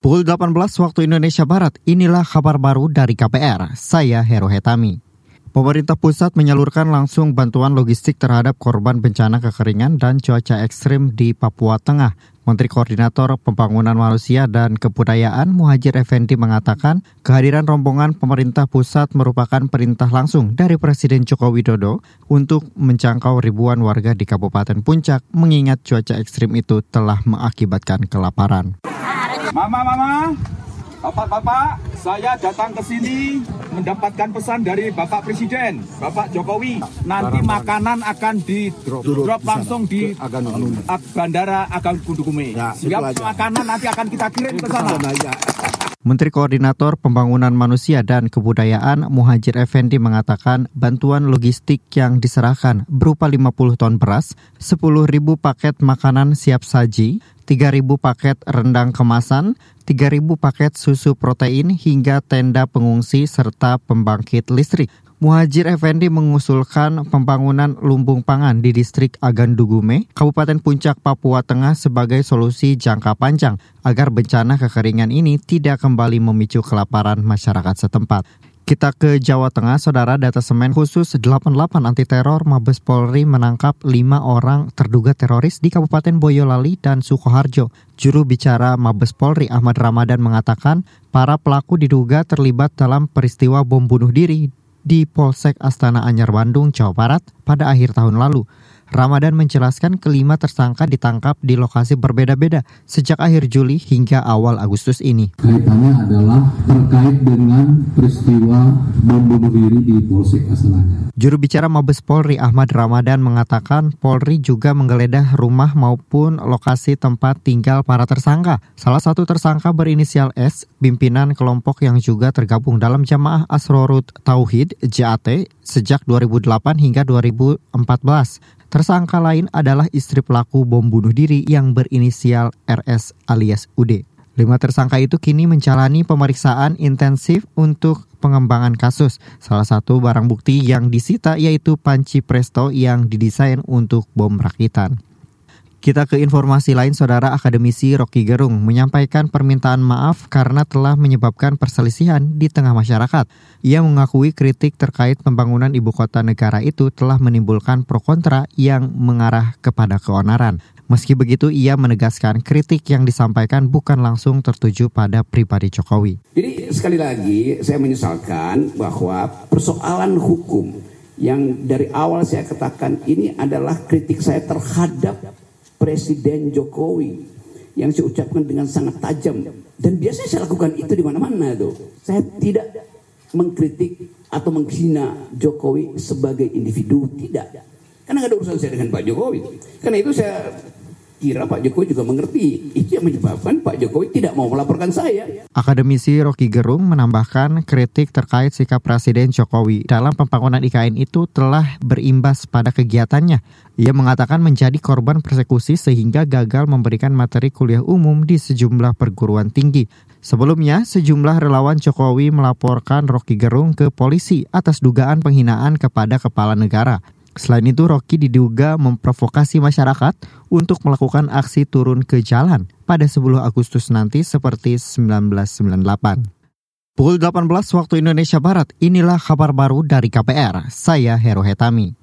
Pukul 18 waktu Indonesia Barat, inilah kabar baru dari KPR. Saya Hero Hetami. Pemerintah pusat menyalurkan langsung bantuan logistik terhadap korban bencana kekeringan dan cuaca ekstrim di Papua Tengah. Menteri Koordinator Pembangunan Manusia dan Kebudayaan Muhajir Effendi mengatakan kehadiran rombongan pemerintah pusat merupakan perintah langsung dari Presiden Joko Widodo untuk menjangkau ribuan warga di Kabupaten Puncak mengingat cuaca ekstrim itu telah mengakibatkan kelaparan. Mama, mama, bapak-bapak, saya datang ke sini mendapatkan pesan dari Bapak Presiden, Bapak Jokowi. Nanti makanan akan di drop langsung di Bandara Agang Gundukume. Ya, aja. makanan nanti akan kita kirim ke sana. Menteri Koordinator Pembangunan Manusia dan Kebudayaan Muhajir Effendi mengatakan bantuan logistik yang diserahkan berupa 50 ton beras, 10.000 paket makanan siap saji, 3.000 paket rendang kemasan, 3.000 paket susu protein hingga tenda pengungsi serta pembangkit listrik. Muhajir Effendi mengusulkan pembangunan lumbung pangan di distrik Agandugume, Kabupaten Puncak, Papua Tengah sebagai solusi jangka panjang agar bencana kekeringan ini tidak kembali memicu kelaparan masyarakat setempat. Kita ke Jawa Tengah, Saudara Data Semen khusus 88 anti teror Mabes Polri menangkap 5 orang terduga teroris di Kabupaten Boyolali dan Sukoharjo. Juru bicara Mabes Polri Ahmad Ramadan mengatakan para pelaku diduga terlibat dalam peristiwa bom bunuh diri di Polsek Astana Anyar Bandung, Jawa Barat pada akhir tahun lalu. Ramadan menjelaskan kelima tersangka ditangkap di lokasi berbeda-beda sejak akhir Juli hingga awal Agustus ini. Kaitannya adalah terkait dengan peristiwa bom bunuh diri di Polsek Asalanya. Juru bicara Mabes Polri Ahmad Ramadan mengatakan Polri juga menggeledah rumah maupun lokasi tempat tinggal para tersangka. Salah satu tersangka berinisial S, pimpinan kelompok yang juga tergabung dalam Jamaah Asrorut Tauhid JAT sejak 2008 hingga 2014. Tersangka lain adalah istri pelaku bom bunuh diri yang berinisial RS alias UD. Lima tersangka itu kini menjalani pemeriksaan intensif untuk pengembangan kasus. Salah satu barang bukti yang disita yaitu panci presto yang didesain untuk bom rakitan. Kita ke informasi lain, Saudara Akademisi Rocky Gerung menyampaikan permintaan maaf karena telah menyebabkan perselisihan di tengah masyarakat. Ia mengakui kritik terkait pembangunan ibu kota negara itu telah menimbulkan pro kontra yang mengarah kepada keonaran. Meski begitu, ia menegaskan kritik yang disampaikan bukan langsung tertuju pada pribadi Jokowi. Jadi sekali lagi saya menyesalkan bahwa persoalan hukum yang dari awal saya katakan ini adalah kritik saya terhadap Presiden Jokowi yang saya ucapkan dengan sangat tajam dan biasanya saya lakukan itu di mana-mana tuh. Saya tidak mengkritik atau menghina Jokowi sebagai individu tidak. Karena nggak ada urusan saya dengan Pak Jokowi. Karena itu saya kira Pak Jokowi juga mengerti. Itu yang menyebabkan Pak Jokowi tidak mau melaporkan saya. Akademisi Rocky Gerung menambahkan kritik terkait sikap Presiden Jokowi dalam pembangunan IKN itu telah berimbas pada kegiatannya. Ia mengatakan menjadi korban persekusi sehingga gagal memberikan materi kuliah umum di sejumlah perguruan tinggi. Sebelumnya, sejumlah relawan Jokowi melaporkan Rocky Gerung ke polisi atas dugaan penghinaan kepada kepala negara. Selain itu, Rocky diduga memprovokasi masyarakat untuk melakukan aksi turun ke jalan pada 10 Agustus nanti seperti 1998. Pukul 18 waktu Indonesia Barat, inilah kabar baru dari KPR. Saya Hero Hetami.